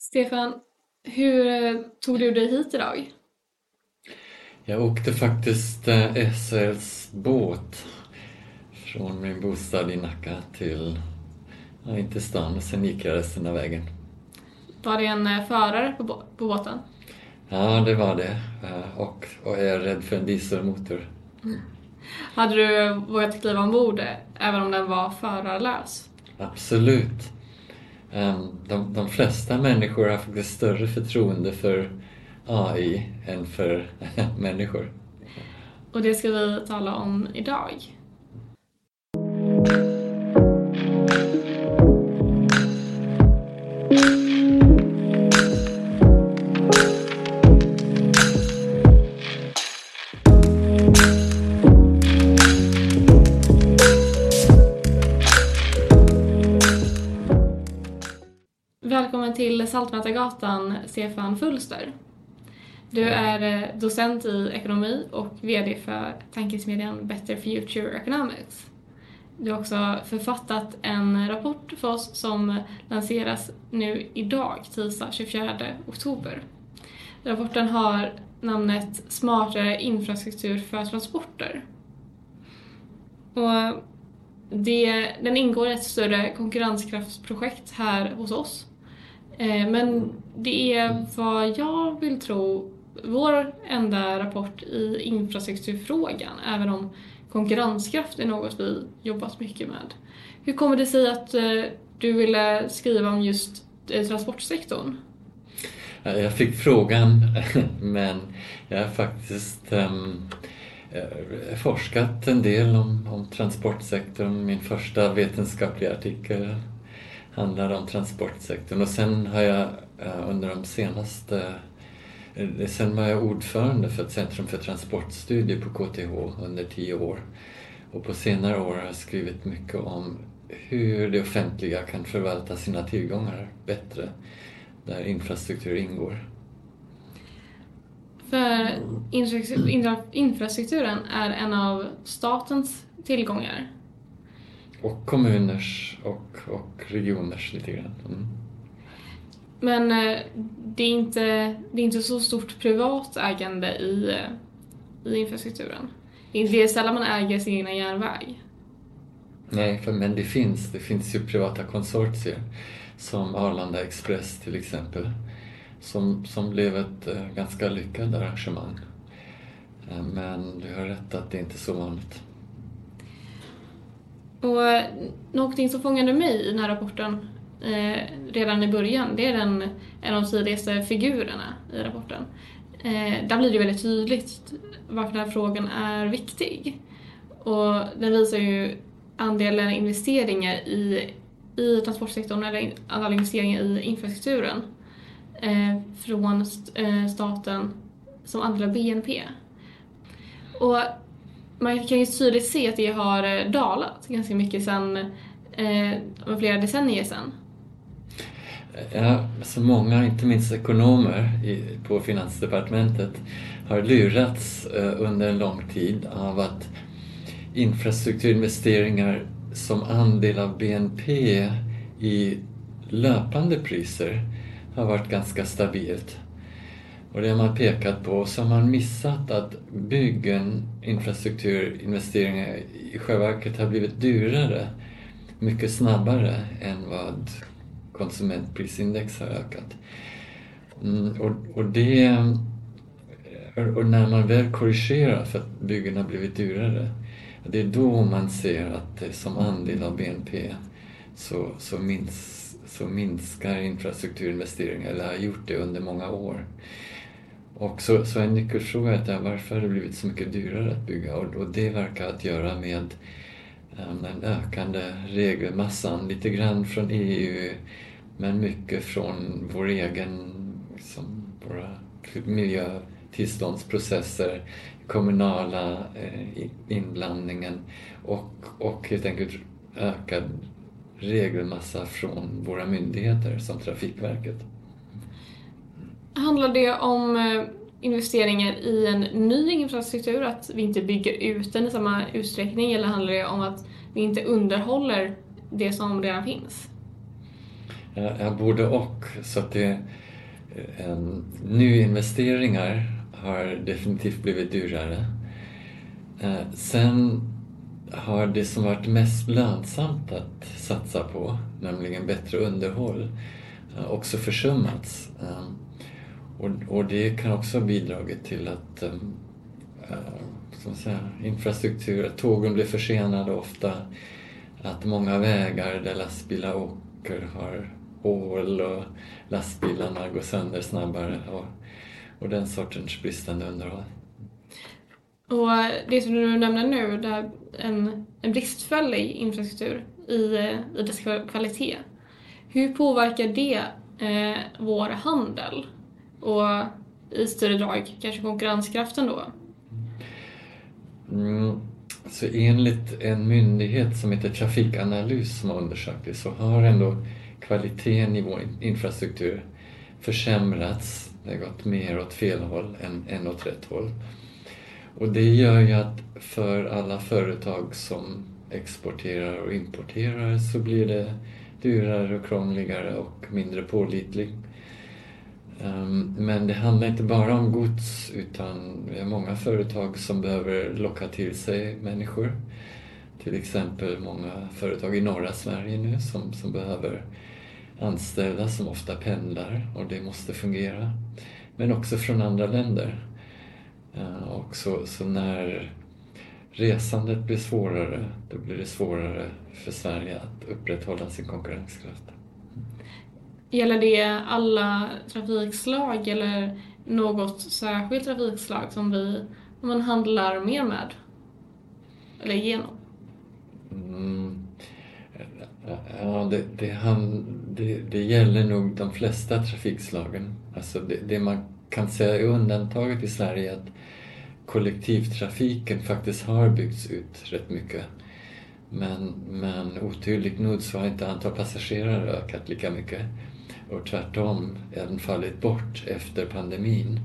Stefan, hur eh, tog du dig hit idag? Jag åkte faktiskt eh, SLs båt från min bostad i Nacka till, ja, in till stan och sen gick jag resten av vägen. Var det en eh, förare på, på båten? Ja, det var det. Och, och jag är rädd för en dieselmotor. Hade du vågat kliva ombord även om den var förarlös? Absolut. Ehm, de, de flesta människor har faktiskt större förtroende för AI än för människor. Och det ska vi tala om idag. Välkommen till Saltmätargatan, Stefan Fulster. Du är eh, docent i ekonomi och VD för tankesmedjan Better Future Economics. Du har också författat en rapport för oss som lanseras nu idag, tisdag 24 oktober. Rapporten har namnet Smartare infrastruktur för transporter. Och det, den ingår i ett större konkurrenskraftsprojekt här hos oss. Eh, men det är vad jag vill tro vår enda rapport i infrastrukturfrågan, även om konkurrenskraft är något vi jobbat mycket med. Hur kommer det sig att eh, du ville skriva om just eh, transportsektorn? Jag fick frågan, men jag har faktiskt um, forskat en del om, om transportsektorn. Min första vetenskapliga artikel handlar om transportsektorn och sen har jag eh, under de senaste eh, Sen var jag ordförande för ett centrum för transportstudier på KTH under tio år. Och på senare år har jag skrivit mycket om hur det offentliga kan förvalta sina tillgångar bättre där infrastruktur ingår. För infrastrukturen är en av statens tillgångar. Och kommuners och, och regioners lite grann. Mm. Men eh, det är inte, det är inte så stort privat ägande i, eh, i infrastrukturen. Det är- sällan man äger sin egna järnväg. Nej, för, men det finns. Det finns ju privata konsortier som Arlanda Express till exempel som, som blev ett eh, ganska lyckat arrangemang. Men du har rätt att det inte är så vanligt. Och någonting som fångade mig i den här rapporten eh, redan i början, det är den, en av de tidigaste figurerna i rapporten. Eh, där blir det väldigt tydligt varför den här frågan är viktig. Och den visar ju andelen investeringar i, i transportsektorn, eller andelen alla investeringar i infrastrukturen eh, från st- eh, staten som andel av BNP. Och man kan ju tydligt se att det har eh, dalat ganska mycket sen eh, flera decennier sedan. Ja, så många, inte minst ekonomer i, på Finansdepartementet, har lurats eh, under en lång tid av att infrastrukturinvesteringar som andel av BNP i löpande priser har varit ganska stabilt. Och det har man pekat på. och Så har man missat att byggen, infrastrukturinvesteringar i själva verket har blivit dyrare mycket snabbare än vad konsumentprisindex har ökat. Mm, och, och det... Eh, och när man väl korrigerar för att byggen har blivit dyrare, det är då man ser att eh, som andel av BNP så, så, minns, så minskar infrastrukturinvesteringar, eller har gjort det under många år. Och så, så en nyckelfråga är att varför har det blivit så mycket dyrare att bygga? Och, och det verkar att göra med um, den ökande regelmassan, lite grann från EU men mycket från vår egen, liksom, våra miljötillståndsprocesser, kommunala eh, inblandningen och, och helt enkelt ökad regelmassa från våra myndigheter som Trafikverket. Handlar det om eh, investeringar i en ny infrastruktur, att vi inte bygger ut den i samma utsträckning, eller handlar det om att vi inte underhåller det som redan finns? Ja, både och. Så att det, eh, en, nyinvesteringar har definitivt blivit dyrare. Eh, sen har det som varit mest lönsamt att satsa på, nämligen bättre underhåll, också försummats. Och, och det kan också ha bidragit till att eh, eh, som säga, infrastruktur, att tågen blir försenade ofta, att många vägar där lastbilar åker har hål och lastbilarna går sönder snabbare och, och den sortens bristande underhåll. Och det som du nämner nu, där en, en bristfällig infrastruktur i, i dess kvalitet. Hur påverkar det eh, vår handel? Och i större drag kanske konkurrenskraften då? Mm. Så enligt en myndighet som heter Trafikanalys som har undersökt det så har ändå kvaliteten i vår infrastruktur försämrats. Det har gått mer åt fel håll än, än åt rätt håll. Och det gör ju att för alla företag som exporterar och importerar så blir det dyrare och krångligare och mindre pålitligt. Ehm, men det handlar inte bara om gods utan vi har många företag som behöver locka till sig människor. Till exempel många företag i norra Sverige nu som, som behöver anställda som ofta pendlar och det måste fungera. Men också från andra länder. Ehm, och så, så när resandet blir svårare, då blir det svårare för Sverige att upprätthålla sin konkurrenskraft. Gäller det alla trafikslag eller något särskilt trafikslag som vi man handlar mer med? Eller genom? Mm. Ja, det, det, han, det, det, gäller nog de flesta trafikslagen. Alltså det, det man kan säga är undantaget i Sverige är att kollektivtrafiken faktiskt har byggts ut rätt mycket. Men, men otydligt nog så har inte antal passagerare ökat lika mycket. Och tvärtom, även fallit bort efter pandemin.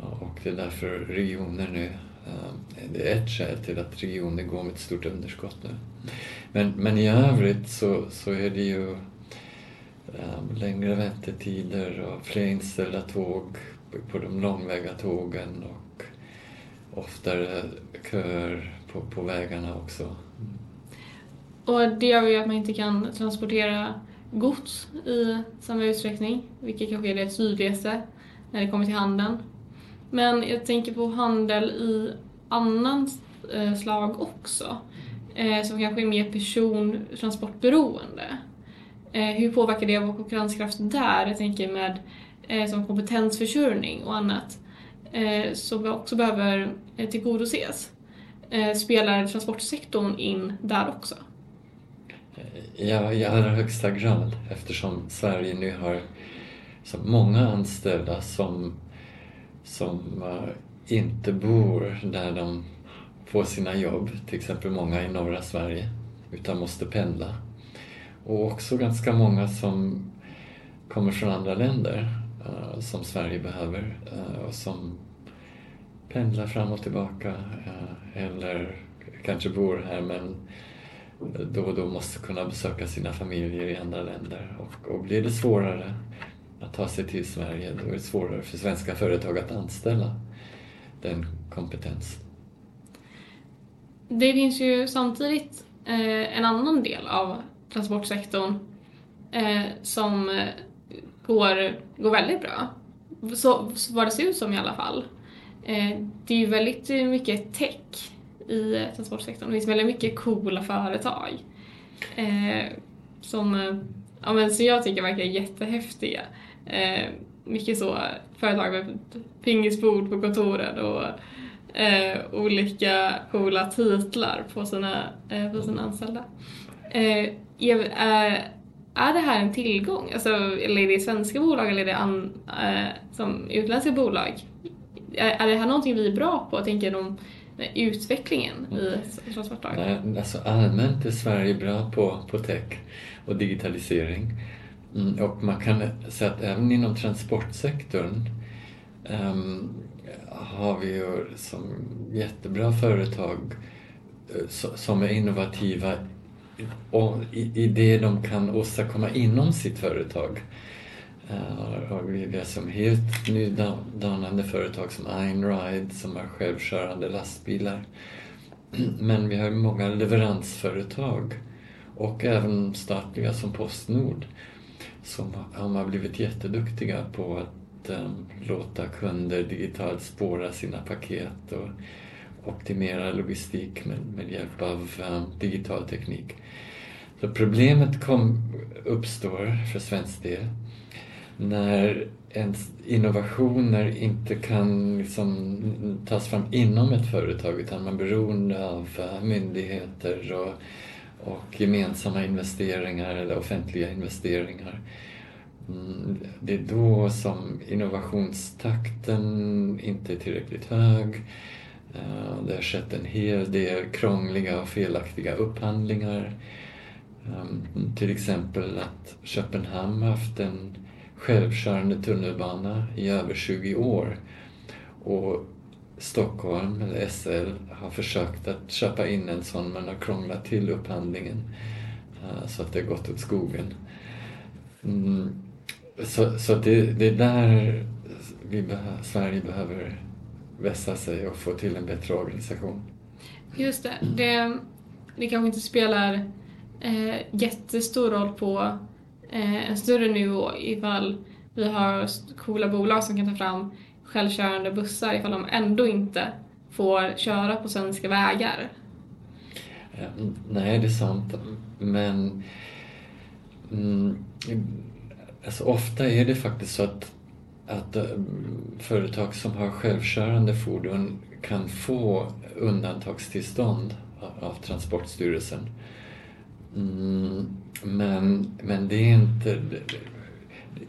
Och det är därför regioner nu, eh, det är ett skäl till att regioner går med ett stort underskott nu. Men, men i övrigt så, så är det ju eh, längre väntetider och fler inställda tåg på de långväga tågen och oftare köer på, på vägarna också. Och det gör ju att man inte kan transportera gods i samma utsträckning, vilket kanske är det tydligaste när det kommer till handeln. Men jag tänker på handel i annan eh, slag också, eh, som kanske är mer persontransportberoende. Eh, hur påverkar det vår konkurrenskraft där? Jag tänker med som kompetensförsörjning och annat som också behöver tillgodoses. Spelar transportsektorn in där också? Eh, ja, i allra högsta grad eftersom Sverige nu har så många anställda som, som uh, inte bor där de får sina jobb, till exempel många i norra Sverige, utan måste pendla. Och också ganska många som kommer från andra länder uh, som Sverige behöver uh, och som pendlar fram och tillbaka eller kanske bor här men då och då måste kunna besöka sina familjer i andra länder. Och, och blir det svårare att ta sig till Sverige då är det svårare för svenska företag att anställa den kompetensen. Det finns ju samtidigt eh, en annan del av transportsektorn eh, som går, går väldigt bra. Så, så vad det ser ut som i alla fall. Eh, det är ju väldigt mycket tech i transportsektorn. Det finns väldigt mycket coola företag eh, som, ja, men, som jag tycker verkar jättehäftiga. Eh, mycket så företag med pingisbord på kontoren och eh, olika coola titlar på sina, eh, på sina anställda. Eh, är, är det här en tillgång? Alltså, eller är det svenska bolag eller är det an, eh, som utländska bolag? Är, är det här någonting vi är bra på? Tänker de utvecklingen i transportlagen? Nej, alltså allmänt är Sverige bra på, på tech och digitalisering. Mm, och man kan säga att även inom transportsektorn um, har vi ju som jättebra företag uh, som är innovativa i, i det de kan åstadkomma inom sitt företag. Uh, har vi som helt nydanande företag som Einride som har självkörande lastbilar. Men vi har många leveransföretag och även statliga som Postnord som har blivit jätteduktiga på att äm, låta kunder digitalt spåra sina paket och optimera logistik med, med hjälp av äm, digital teknik. Så problemet kom, uppstår för svensk del när ens innovationer inte kan liksom tas fram inom ett företag utan man är beroende av myndigheter och, och gemensamma investeringar eller offentliga investeringar. Mm, det är då som innovationstakten inte är tillräckligt hög. Eh, det har skett en hel del krångliga och felaktiga upphandlingar. Eh, till exempel att Köpenhamn haft en självkörande tunnelbana i över 20 år. Och Stockholm, eller SL, har försökt att köpa in en sån men har krånglat till upphandlingen eh, så att det har gått åt skogen. Mm. Så, så det, det är där vi behö, Sverige behöver vässa sig och få till en bättre organisation. Just det. Det, det kanske inte spelar eh, jättestor roll på Eh, en större nivå ifall vi har coola bolag som kan ta fram självkörande bussar ifall de ändå inte får köra på svenska vägar. Eh, nej, det är sant. Men mm, alltså, ofta är det faktiskt så att, att eh, företag som har självkörande fordon kan få undantagstillstånd av, av Transportstyrelsen. Mm, men, men det är inte...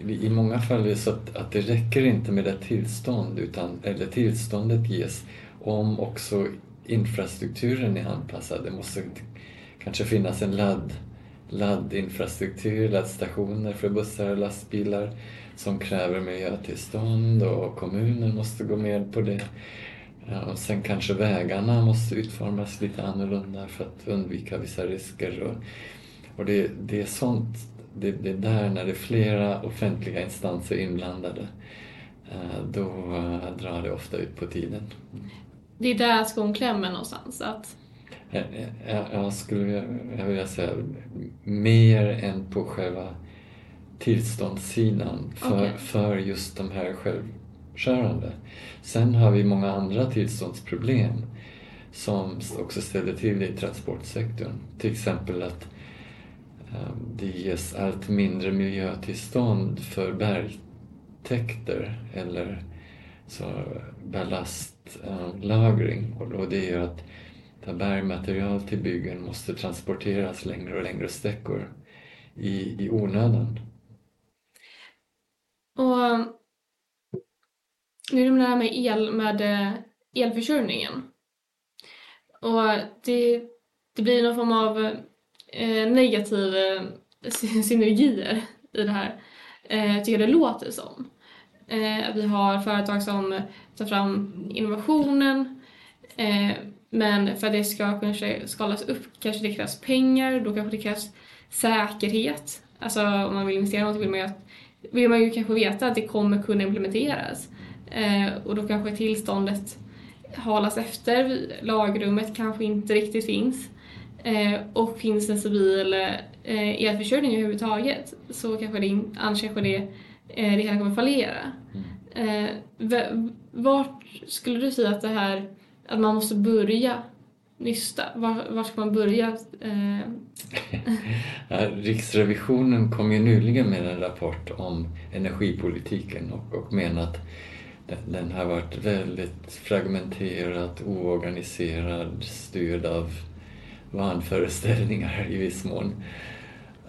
I många fall är det så att, att det räcker inte med ett tillstånd, utan, eller tillståndet ges om också infrastrukturen är anpassad. Det måste kanske finnas en ladd, laddinfrastruktur, laddstationer för bussar och lastbilar som kräver miljötillstånd och kommunen måste gå med på det. Ja, och sen kanske vägarna måste utformas lite annorlunda för att undvika vissa risker. Och, och det, det är sånt, det, det är där när det är flera offentliga instanser inblandade, eh, då eh, drar det ofta ut på tiden. Det är där skon klämmer någonstans? Att... Jag, jag, jag skulle jag vilja säga mer än på själva tillståndssidan för, okay. för just de här självkörande. Sen har vi många andra tillståndsproblem som också ställer till i transportsektorn. Till exempel att Ehm, det ges allt mindre miljötillstånd för bergtäkter eller så ballastlagring och det gör att bergmaterial till byggen måste transporteras längre och längre sträckor i, i onödan. Och nu är det det här med el med eh, elförsörjningen. Och det, det blir någon form av Eh, negativa synergier i det här, eh, tycker jag det låter som. Eh, vi har företag som tar fram innovationen men för att det ska kanske skalas upp kanske det krävs pengar, då kanske det krävs säkerhet. Alltså om man vill investera något vill man ju, vill man ju kanske veta att det kommer kunna implementeras. Eh, och då kanske tillståndet halas efter, lagrummet kanske inte riktigt finns. Eh, och finns en stabil eh, elförsörjning överhuvudtaget så kanske det, annars kanske det, eh, det hela kommer fallera. Mm. Eh, vart skulle du säga att det här, att man måste börja nysta? Var, var ska man börja? Eh... Riksrevisionen kom ju nyligen med en rapport om energipolitiken och, och menar att den har varit väldigt fragmenterad, oorganiserad, styrd av vanföreställningar i viss mån.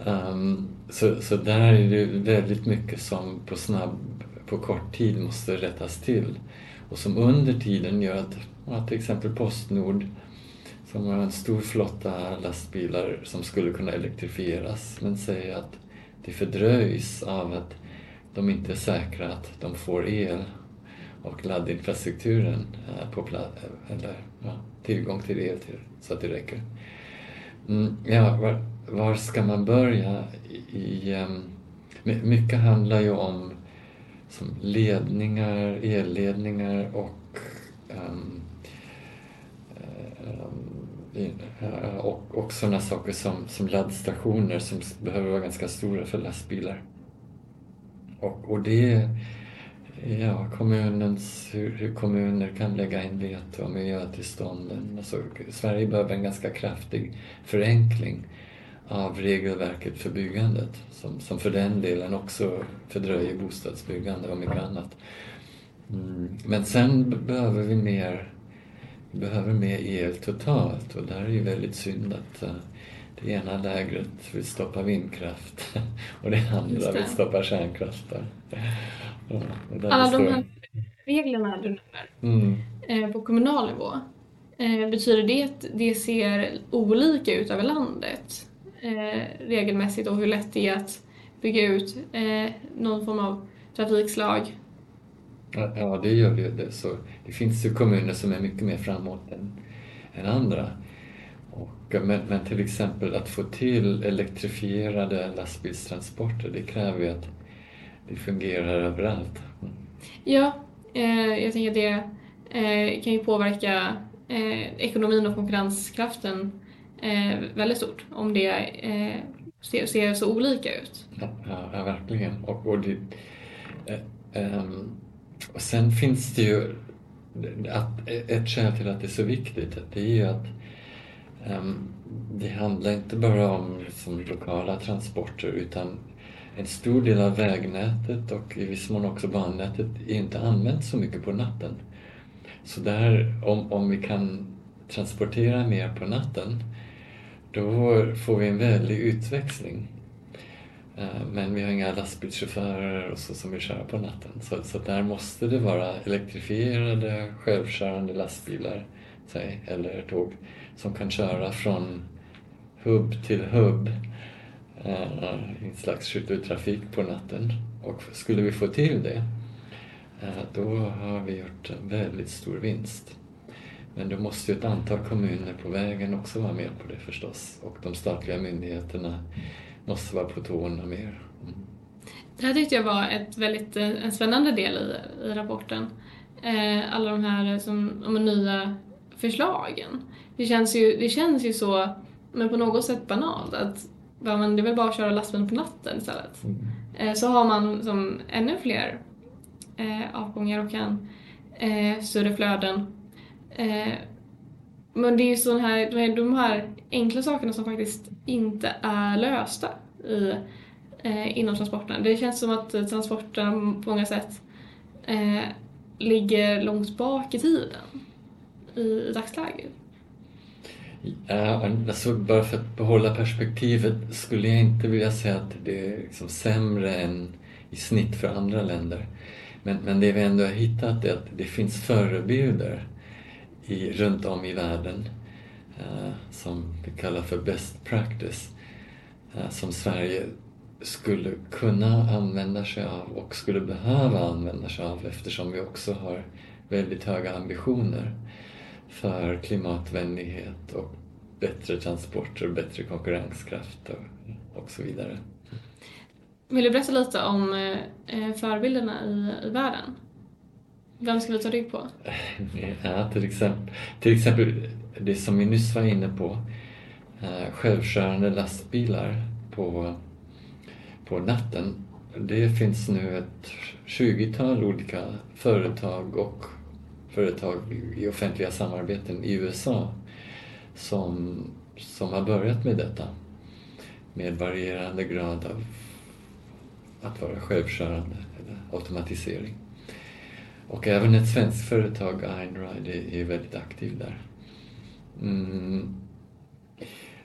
Um, så, så där är det väldigt mycket som på, snabb, på kort tid måste rättas till och som under tiden gör att, att till exempel Postnord som har en stor flotta lastbilar som skulle kunna elektrifieras men säger att det fördröjs av att de inte är säkra att de får el och laddinfrastrukturen eh, på plats, eller ja, tillgång till el till, så att det räcker. Mm, ja, var, var, ska man börja? I, um, mycket handlar ju om som ledningar, elledningar och um, och, och sådana saker som, som laddstationer som behöver vara ganska stora för lastbilar. Och, och det ja, kommunens, hur, kommuner kan lägga in veto och miljötillstånden. Alltså, Sverige behöver en ganska kraftig förenkling av regelverket för byggandet som, som för den delen också fördröjer bostadsbyggande och mycket annat. Mm. Men sen behöver vi mer vi behöver mer el totalt och där är det väldigt synd att uh, det ena lägret vill stoppa vindkraft och det andra det. vill stoppa kärnkraft. Ja, Alla de här reglerna du nämner mm. eh, på kommunal nivå, eh, betyder det att det ser olika ut över landet eh, regelmässigt och hur lätt det är att bygga ut någon form av trafikslag Ja, det gör det. det. Så det finns ju kommuner som är mycket mer framåt än, än andra. Och, men, men till exempel att få till elektrifierade lastbilstransporter, det kräver ju att det fungerar överallt. Mm. Ja, eh, jag tänker att det eh, kan ju påverka eh, ekonomin och konkurrenskraften eh, väldigt stort om det eh, ser, ser, så olika ut. Ja, ja verkligen. Och, och det, um, och sen finns det ju att, ett skäl till att det är så viktigt, det är ju att um, det handlar inte bara om liksom, lokala transporter utan en stor del av vägnätet och i viss mån också bannätet är inte använt så mycket på natten. Så där, om, om vi kan transportera mer på natten, då får vi en väldig utväxling. Eh, men vi har inga lastbilschaufförer och så som vill köra på natten. Så, så där måste det vara elektrifierade självkörande lastbilar säg, eller tåg som kan köra från hubb till hubb Eh, en slags skytteltrafik på natten. Och skulle vi få till det eh, då har vi gjort en väldigt stor vinst. Men då måste ju ett antal kommuner på vägen också vara med på det förstås och de statliga myndigheterna måste vara på tårna mer. Mm. Det här tyckte jag var ett väldigt, eh, en spännande del i, i rapporten. Eh, alla de här som, de nya förslagen. Det känns, ju, det känns ju så, men på något sätt banalt, att men det är väl bara att köra lastbilen på natten istället. Mm. Eh, så har man som ännu fler eh, avgångar och kan eh, större flöden. Men det är ju sån här, de här enkla sakerna som faktiskt inte är lösta i, inom transporterna. Det känns som att transporterna på många sätt ligger långt bak i tiden i, i dagsläget. Ja, alltså bara för att behålla perspektivet skulle jag inte vilja säga att det är liksom sämre än i snitt för andra länder. Men, men det vi ändå har hittat är att det finns förebilder i, runt om i världen eh, som vi kallar för best practice eh, som Sverige skulle kunna använda sig av och skulle behöva använda sig av eftersom vi också har väldigt höga ambitioner för klimatvänlighet och bättre transporter, bättre konkurrenskraft och, och så vidare. Vill du berätta lite om eh, förebilderna i, i världen? Vem ska vi ta rygg på? Ja, till exempel, till exempel det som vi nyss var inne på. Eh, självkörande lastbilar på, på natten. Det finns nu ett 20-tal olika företag och företag i offentliga samarbeten i USA som, som har börjat med detta med varierande grad av att vara självkörande eller automatisering. Och även ett svenskt företag, Einride, är väldigt aktiv där. Mm.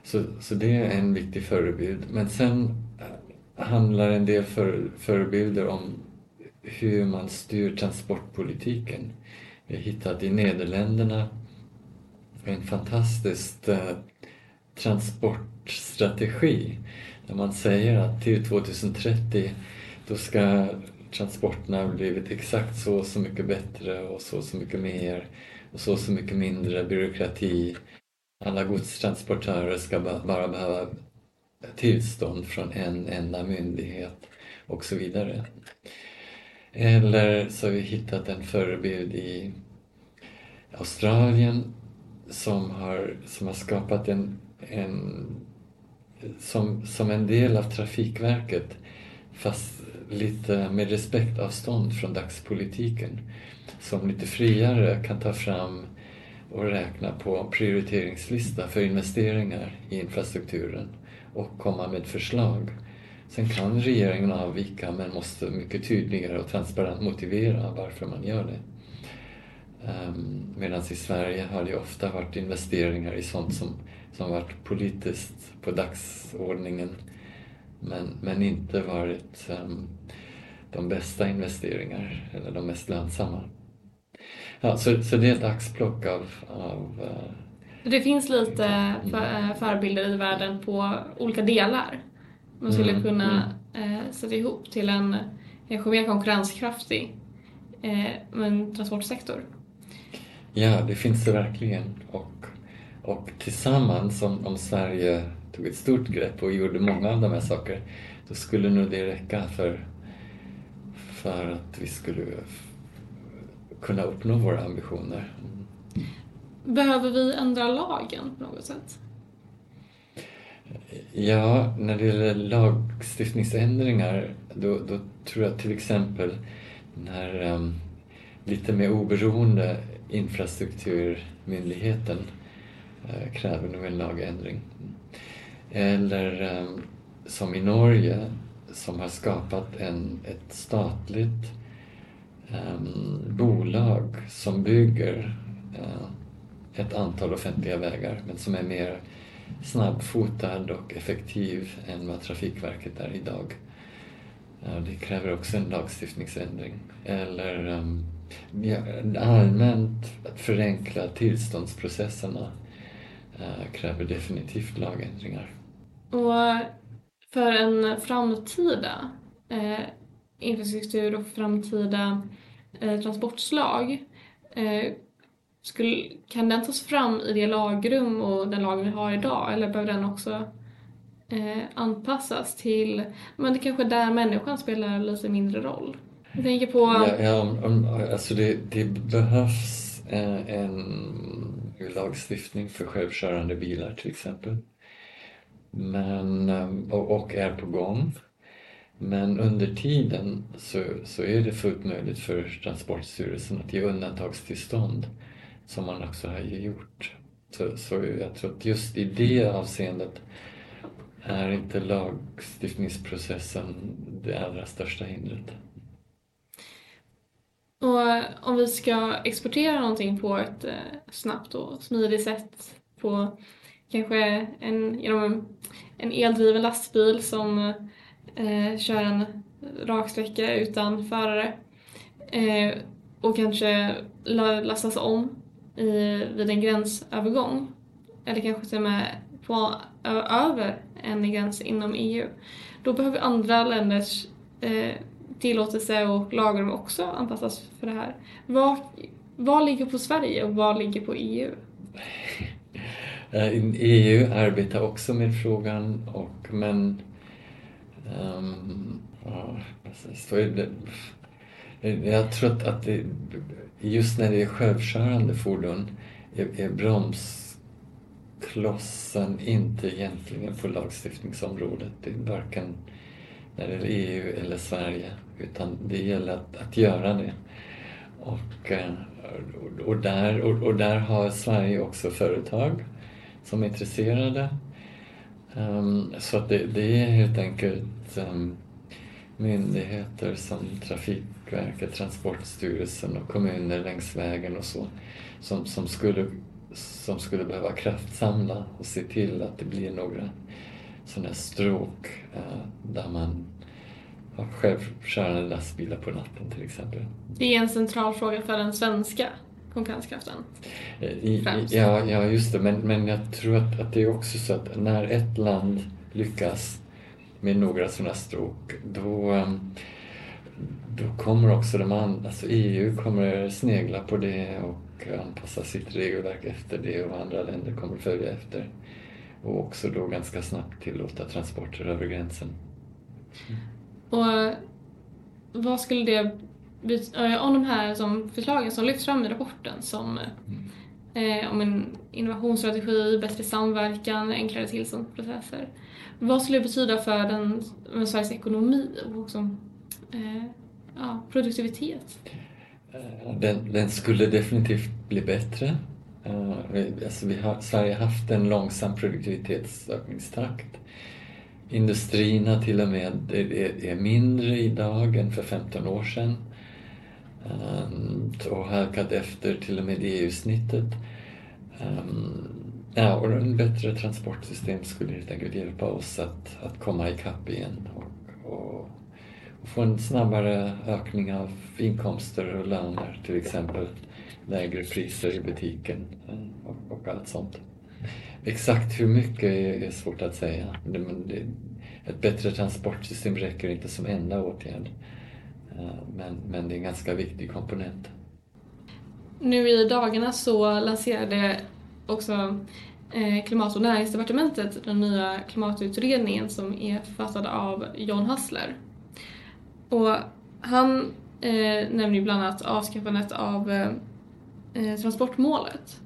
Så, så det är en viktig förebild. Men sen eh, handlar en del för, förebilder om hur man styr transportpolitiken. Vi har hittat i Nederländerna en fantastisk eh, transportstrategi där man säger att till 2030 då ska transporterna ha blivit exakt så så mycket bättre och så så mycket mer och så så mycket mindre byråkrati. alla godstransportörer ska bara behöva tillstånd från en enda myndighet och så vidare. Eller så har vi hittat en förebild i Australien som har, som har skapat en, en som, som en del av Trafikverket fast lite med respektavstånd från dagspolitiken som lite friare kan ta fram och räkna på prioriteringslista för investeringar i infrastrukturen och komma med förslag. Sen kan regeringen avvika men måste mycket tydligare och transparent motivera varför man gör det. Um, Medan i Sverige har det ofta varit investeringar i sånt som, som varit politiskt på dagsordningen men, men inte varit um, de bästa investeringar eller de mest lönsamma. Ja, så, så det är ett axplock av, av uh, det finns lite för, förebilder i världen på olika delar. Man skulle mm, kunna mm. eh, sätta ihop till en kanske mer konkurrenskraftig eh, en transportsektor. Ja, det finns det verkligen. Och, och tillsammans, om, om Sverige tog ett stort grepp och gjorde många av de här sakerna, då skulle nog det räcka för, för att vi skulle kunna uppnå våra ambitioner. Behöver vi ändra lagen på något sätt? Ja, när det gäller lagstiftningsändringar då, då tror jag till exempel när um, lite mer oberoende infrastrukturmyndigheten eh, kräver nog en lagändring. Eller eh, som i Norge som har skapat en, ett statligt um, bolag som bygger uh, ett antal offentliga vägar men som är mer snabbfotad och effektiv än vad Trafikverket är idag. Det kräver också en lagstiftningsändring. Eller um, allmänt att förenkla tillståndsprocesserna eh, kräver definitivt lagändringar. Och för en framtida eh, infrastruktur och framtida eh, transportslag eh, skulle, kan den tas fram i det lagrum och den lag vi har idag eller behöver den också eh, anpassas till, men det kanske är där människan spelar lite mindre roll? Jag tänker på... Ja, ja alltså det, det behövs en, en lagstiftning för självkörande bilar till exempel. Men, eh, och, och är på gång. Men under tiden så, så är det fullt möjligt för Transportstyrelsen att ge undantagstillstånd som man också har gjort. Så, så jag tror att just i det avseendet är inte lagstiftningsprocessen det allra största hindret. Och om vi ska exportera någonting på ett eh, snabbt och smidigt sätt på kanske en, genom en eldriven lastbil som eh, kör en raksträcka utan förare eh, och kanske lastas om i, vid en gränsövergång eller kanske till och med på, över en gräns inom EU. Då behöver andra länders eh, tillåtelse och lagrum också anpassas för det här. Vad, vad ligger på Sverige och vad ligger på EU? EU eh, arbetar också med frågan och men um, ja, jag tror att det, just när det är självkörande fordon är, är bromsklossen inte egentligen på lagstiftningsområdet. Det är varken när det gäller EU eller Sverige utan det gäller att, att göra det. Och, eh, och, där, och, och, där har Sverige också företag som är intresserade. Um, så att det, det, är helt enkelt um, myndigheter som Trafikverket, Transportstyrelsen och kommuner längs vägen och så som, som, skulle, som skulle behöva kraftsamla och se till att det blir några sådana här stråk uh, där man självkörande lastbilar på natten till exempel. Det är en central fråga för den svenska konkurrenskraften? I, ja, ja, just det. Men, men jag tror att, att det är också så att när ett land lyckas med några sådana stråk, då, ehm, då kommer också de andra, alltså EU kommer snegla på det och och anpassa sitt regelverk efter det och andra länder kommer följa efter. Och också då ganska snabbt tillåta transporter över gränsen. Och vad skulle det om de här som förslagen som lyfts fram i rapporten som eh, om en innovationsstrategi, bättre samverkan, enklare tillståndsprocesser. Vad skulle det betyda för den, för Sveriges ekonomi och också, eh, ja, produktivitet? Eh, den, den, skulle definitivt bli bättre. Uh, alltså vi har, Sverige har haft en långsam produktivitetsökningstakt. Industrierna till och med är, mindre idag än för 15 år sedan ehm, och halkat efter till och med EU-snittet. Ehm, ja, och en bättre transportsystem skulle helt enkelt hjälpa oss att, att komma ikapp igen och, och och få en snabbare ökning av inkomster och löner till exempel. Lägre priser i butiken eh, och, och allt sånt. Exakt hur mycket är, svårt att säga. Ett bättre transportsystem räcker inte som enda åtgärd. Eh, men, men det är en ganska viktig komponent. Nu i dagarna så lanserade också eh, Klimat och näringsdepartementet den nya klimatutredningen som är författad av John Hassler och han eh, nämner bland annat avskaffandet av eh transportmålet.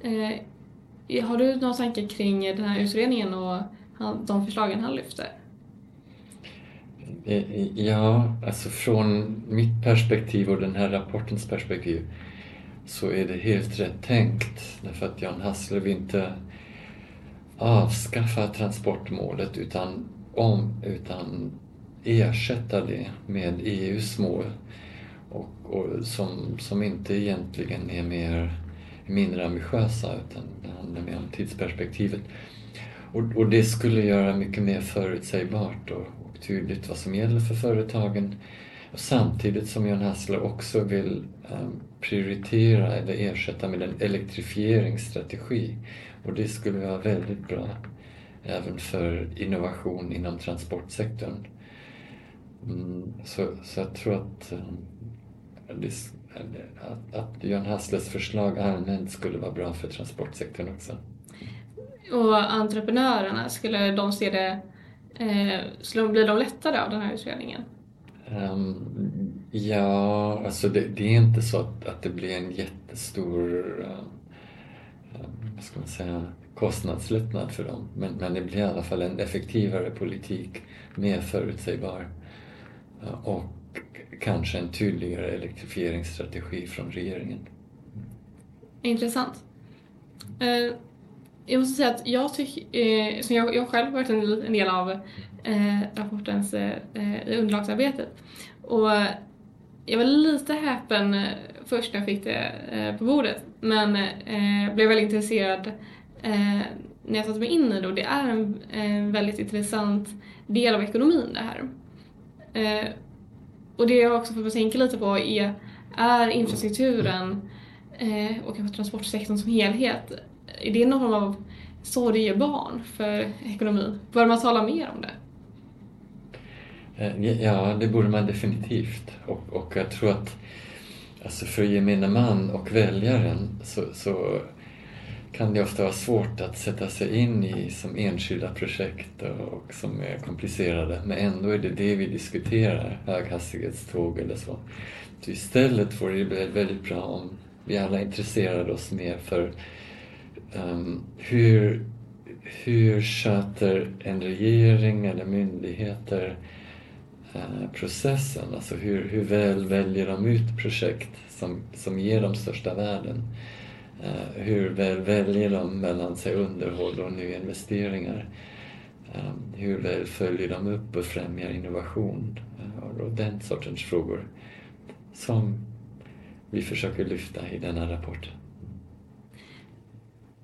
Eh, har du några tankar kring den här utredningen och de förslagen han lyfter? Eh, eh, ja, alltså från mitt perspektiv och den här rapportens perspektiv så är det helt rätt tänkt. Därför att Jan Hasslöv inte avskaffar transportmålet utan, om, utan ersätta det med EUs mål och, och som, som inte egentligen är mer, mindre ambitiösa utan det handlar mer om tidsperspektivet. Och, och det skulle göra mycket mer förutsägbart och, och tydligt vad som gäller för företagen samtidigt som Jan Hassler också vill um, prioritera eller ersätta med en elektrifieringsstrategi. Och det skulle vara väldigt bra även för innovation inom transportsektorn. Mm, så, så jag tror att, eh, att, att Björn Hasslers förslag allmänt skulle vara bra för transportsektorn också. Och entreprenörerna, skulle de se det, eh, skulle de, blir de lättare av den här utredningen? Um, ja, alltså det, det, är inte så att, att det blir en jättestor uh, vad ska man säga, kostnadslättnad för dem. Men, men det blir i alla fall en effektivare politik, mer förutsägbar och kanske en tydligare elektrifieringsstrategi från regeringen. Intressant. Eh, jag måste säga att jag tycker, eh, som jag, jag själv varit en, del av eh, rapportens eh, underlagsarbetet och jag var lite häpen eh, först när jag fick det eh, på bordet men blev väldigt intresserad när jag satte mig in i det och det är en, en väldigt intressant del av ekonomin det här. Och det jag också får tänka lite på är, är infrastrukturen eh, och kanske transportsektorn som helhet, är det någon form av sorgebarn för ekonomin? Bör man tala mer om det? Eh, ja, det borde man definitivt. Och, och jag tror att alltså för gemene man och väljaren så, så kan det ofta vara svårt att sätta sig in i som enskilda projekt och som är komplicerade. Men ändå är det det vi diskuterar, höghastighetståg eller så. så istället vore det väldigt bra om vi alla intresserade oss mer för um, hur, hur sköter en regering eller myndigheter uh, processen? Alltså hur, hur väl väljer de ut projekt som, som ger de största värden? Eh, hur väl väljer de mellan sig underhåll och nyinvesteringar? Eh, hur väl följer de upp och främjar innovation? Eh, och den sortens frågor som vi försöker lyfta i denna rapport.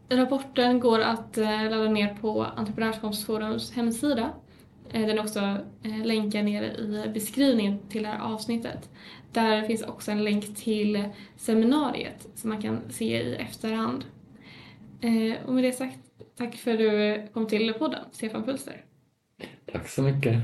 Rapporten går att ladda ner på Entreprenörskapsforums hemsida Eh, den är också eh, länkad nere i beskrivningen till det här avsnittet. Där finns också en länk till seminariet som man kan se i efterhand. Eh, och med det sagt, tack för att du kom till podden, Stefan Pulster. Tack så mycket.